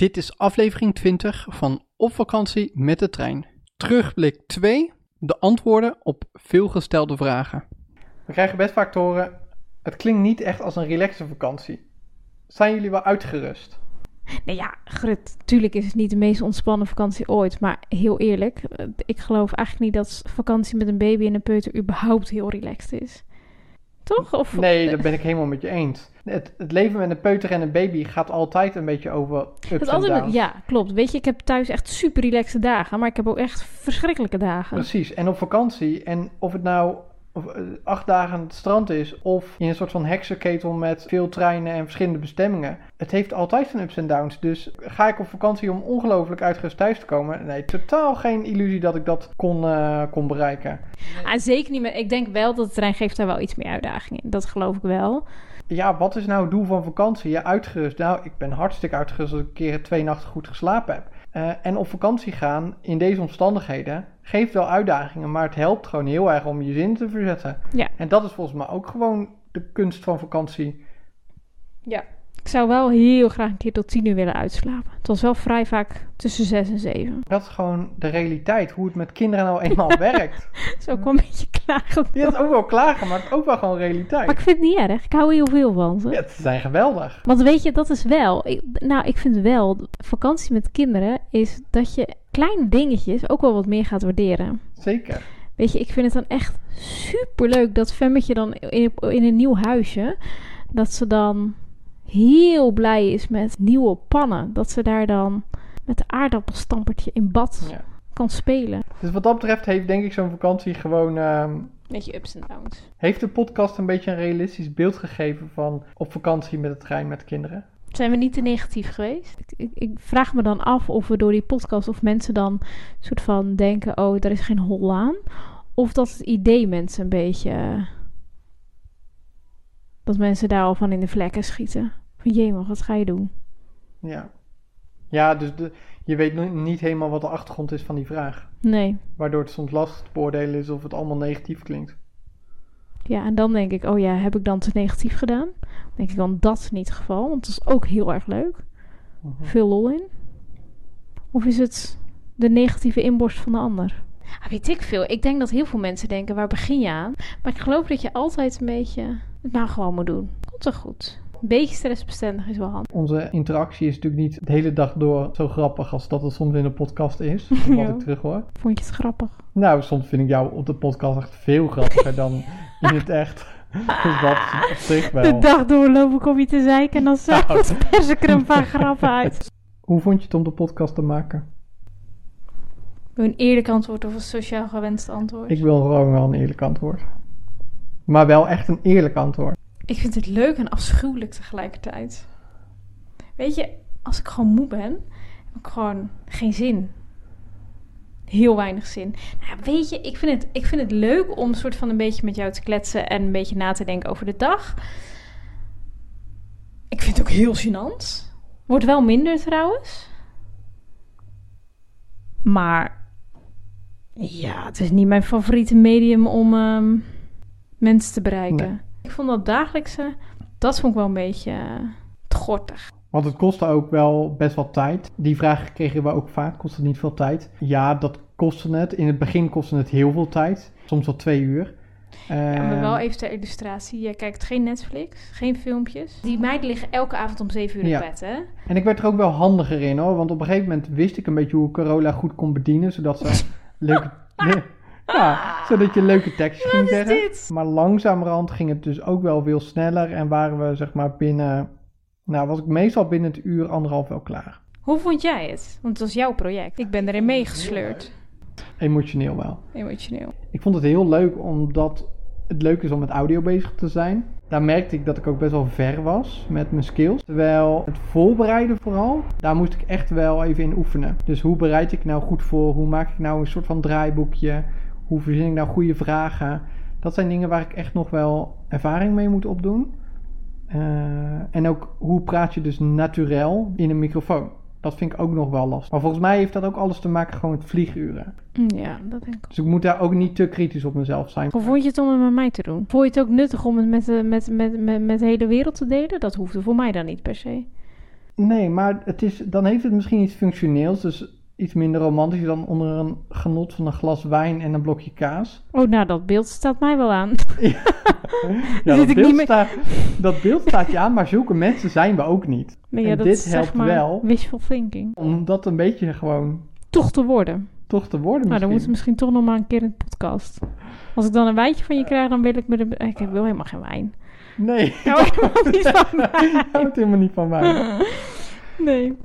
Dit is aflevering 20 van Op vakantie met de trein. Terugblik 2, de antwoorden op veelgestelde vragen. We krijgen best vaak te horen, het klinkt niet echt als een relaxe vakantie. Zijn jullie wel uitgerust? Nou ja, Grut, tuurlijk is het niet de meest ontspannen vakantie ooit. Maar heel eerlijk, eh, ik geloof eigenlijk niet dat vakantie met een baby en een peuter überhaupt heel relaxed is. Toch? Of, Nee, dat ben ik helemaal met je eens. Het, het leven met een peuter en een baby gaat altijd een beetje over ups en downs. ja, klopt. Weet je, ik heb thuis echt super relaxte dagen. Maar ik heb ook echt verschrikkelijke dagen. Precies, en op vakantie. En of het nou of, eh, acht dagen aan het strand is, of in een soort van heksenketel met veel treinen en verschillende bestemmingen. Het heeft altijd zijn ups en downs. Dus ga ik op vakantie om ongelooflijk uitgerust thuis te komen? Nee, totaal geen illusie dat ik dat kon, eh, kon bereiken. Ah, zeker niet meer. Ik denk wel dat de trein geeft daar wel iets meer uitdaging in. Dat geloof ik wel. Ja, wat is nou het doel van vakantie? Ja, uitgerust. Nou, ik ben hartstikke uitgerust als ik een keer twee nachten goed geslapen heb. Eh, en op vakantie gaan in deze omstandigheden geeft wel uitdagingen, maar het helpt gewoon heel erg om je zin te verzetten. Ja. En dat is volgens mij ook gewoon de kunst van vakantie. Ja. Ik zou wel heel graag een keer tot tien uur willen uitslapen. Het was wel vrij vaak tussen zes en zeven. Dat is gewoon de realiteit, hoe het met kinderen nou eenmaal werkt. Dat is ook wel een beetje klagen. Je hebt ook wel klagen, maar het is ook wel gewoon realiteit. Maar ik vind het niet erg. Ik hou heel veel van ze. Ja, ze zijn geweldig. Want weet je, dat is wel. ik- nou, ik vind wel. Vakantie met kinderen is dat je kleine dingetjes ook wel wat meer gaat waarderen. Zeker. Weet je, ik vind het dan echt super leuk dat Femmetje dan in, in een nieuw huisje. Dat ze dan heel blij is met nieuwe pannen. Dat ze daar dan met de aardappelstampertje in bad Ja. kan spelen. Dus wat dat betreft heeft denk ik zo'n vakantie gewoon... ehm, Beetje ups en downs. heeft de podcast een beetje een realistisch beeld gegeven van op vakantie met de trein met kinderen? Zijn we niet te negatief geweest? Ik, ik, ik vraag me dan af of we door die podcast of mensen dan soort van denken: oh, daar is geen hol aan. Of dat het idee mensen een beetje. dat mensen daar al van in de vlekken schieten. Van jemig, wat ga je doen? Ja. Ja, dus de, je weet niet helemaal wat de achtergrond is van die vraag. Nee. Waardoor het soms lastig te beoordelen is of het allemaal negatief klinkt. Ja, en dan denk ik: oh ja, heb ik dan te negatief gedaan? Denk ik dan dat is niet het geval, want dat is ook heel erg leuk. Mhm. Veel lol in. Of is het de negatieve inborst van de ander? Ah, weet ik veel. Ik denk dat heel veel mensen denken, waar begin je aan? Maar ik geloof dat je altijd een beetje het maar gewoon moet doen. Komt wel goed. Een beetje stressbestendig is wel handig. Onze interactie is natuurlijk niet de hele dag door zo grappig als dat het soms in de podcast is. Wat Ja. ik terug hoor. Vond je het grappig? Nou, soms vind ik jou op de podcast echt veel grappiger dan in het echt. Dus dat op zich De wel. dag doorloop ik om je te zeiken en dan Nou. pers ik er een paar grappen uit. Hoe vond je het om de podcast te maken? Een eerlijk antwoord of een sociaal gewenst antwoord? Ik wil gewoon wel een eerlijk antwoord. Maar wel echt een eerlijk antwoord. Ik vind het leuk en afschuwelijk tegelijkertijd. Weet je, als ik gewoon moe ben, heb ik gewoon geen zin. Heel weinig zin. Nou, weet je, ik vind, het, ik vind het leuk om soort van een beetje met jou te kletsen en een beetje na te denken over de dag. Ik vind het ook heel gênant. Wordt wel minder trouwens. Maar ja, het is niet mijn favoriete medium om ehm, mensen te bereiken. Nee. Ik vond dat dagelijkse, dat vond ik wel een beetje eh, te gortig. Want het kostte ook wel best wel tijd. Die vraag kregen we ook vaak. Kost het niet veel tijd? Ja, dat kostte het. In het begin kostte het heel veel tijd. Soms wel twee uur. Ja, maar Ehm, wel even ter illustratie. Je kijkt geen Netflix, geen filmpjes. Die meiden liggen elke avond om 7 uur in Ja. bed, hè? En ik werd er ook wel handiger in hoor. Want op een gegeven moment wist ik een beetje hoe ik Corolla goed kon bedienen. Zodat ze leuke... Ja, zodat je leuke tekstjes ging zeggen. dit? Maar langzamerhand ging het dus ook wel veel sneller. En waren we zeg maar binnen... Nou, was ik meestal binnen het uur, anderhalf wel klaar. Hoe vond jij het? Want het was jouw project. Ik ben erin meegesleurd. Emotioneel wel. Emotioneel. Ik vond het heel leuk omdat het leuk is om met audio bezig te zijn. Daar merkte ik dat ik ook best wel ver was met mijn skills. Terwijl het voorbereiden vooral, daar moest ik echt wel even in oefenen. Dus hoe bereid ik nou goed voor? Hoe maak ik nou een soort van draaiboekje? Hoe verzin ik nou goede vragen? Dat zijn dingen waar ik echt nog wel ervaring mee moet opdoen. Eh, en ook hoe praat je dus naturel in een microfoon? Dat vind ik ook nog wel lastig. Maar volgens mij heeft dat ook alles te maken gewoon met vlieguren. Ja, dat denk ik. Dus ik moet daar ook niet te kritisch op mezelf zijn. Hoe vond je het om het met mij te doen? Vond je het ook nuttig om het met de, met, met, met, met de hele wereld te delen? Dat hoefde voor mij dan niet per se. Nee, maar het is, dan heeft het misschien iets functioneels. Dus iets minder romantisch dan onder een genot van een glas wijn en een blokje kaas. Oh, nou, dat beeld staat mij wel aan. Ja, dat, beeld meer- staat, dat beeld staat je aan, maar zulke mensen zijn we ook niet. Nee, ja, En dat dit is zeg helpt maar wel. wishful thinking. Om dat een beetje gewoon Toch te worden. toch te worden Nou, dan misschien. moeten we misschien toch nog maar een keer in de podcast. Als ik dan een wijntje van je krijg, dan wil ik met een... Ik wil helemaal geen wijn. Nee, Ik hou helemaal niet van ik houdt helemaal niet van mij. Nee.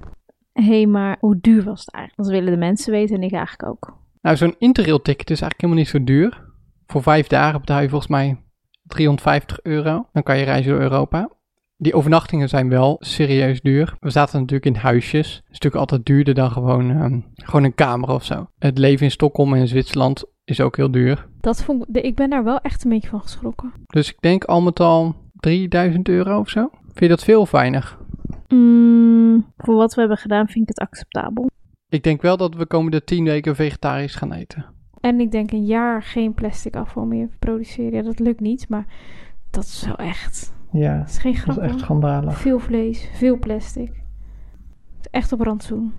Hé, hey, maar hoe duur was het eigenlijk? Dat willen de mensen weten en ik eigenlijk ook. Nou, zo'n interrail ticket is eigenlijk helemaal niet zo duur. Voor vijf dagen betaal je volgens mij 350 euro. Dan kan je reizen door Europa. Die overnachtingen zijn wel serieus duur. We zaten natuurlijk in huisjes. Dat is natuurlijk altijd duurder dan gewoon, ehm, gewoon een kamer of zo. Het leven in Stockholm en in Zwitserland is ook heel duur. Dat vond ik... Ik ben daar wel echt een beetje van geschrokken. Dus ik denk al met al 3000 euro of zo. Vind je dat veel of weinig? Mm, voor wat we hebben gedaan vind ik het acceptabel. Ik denk wel dat we komende 10 weken vegetarisch gaan eten. En ik denk een jaar geen plastic afval meer produceren. Ja, dat lukt niet, maar dat is wel echt... Ja, Dat is geen dat grap is echt schandalig. Veel vlees, veel plastic. Echt op rantsoen.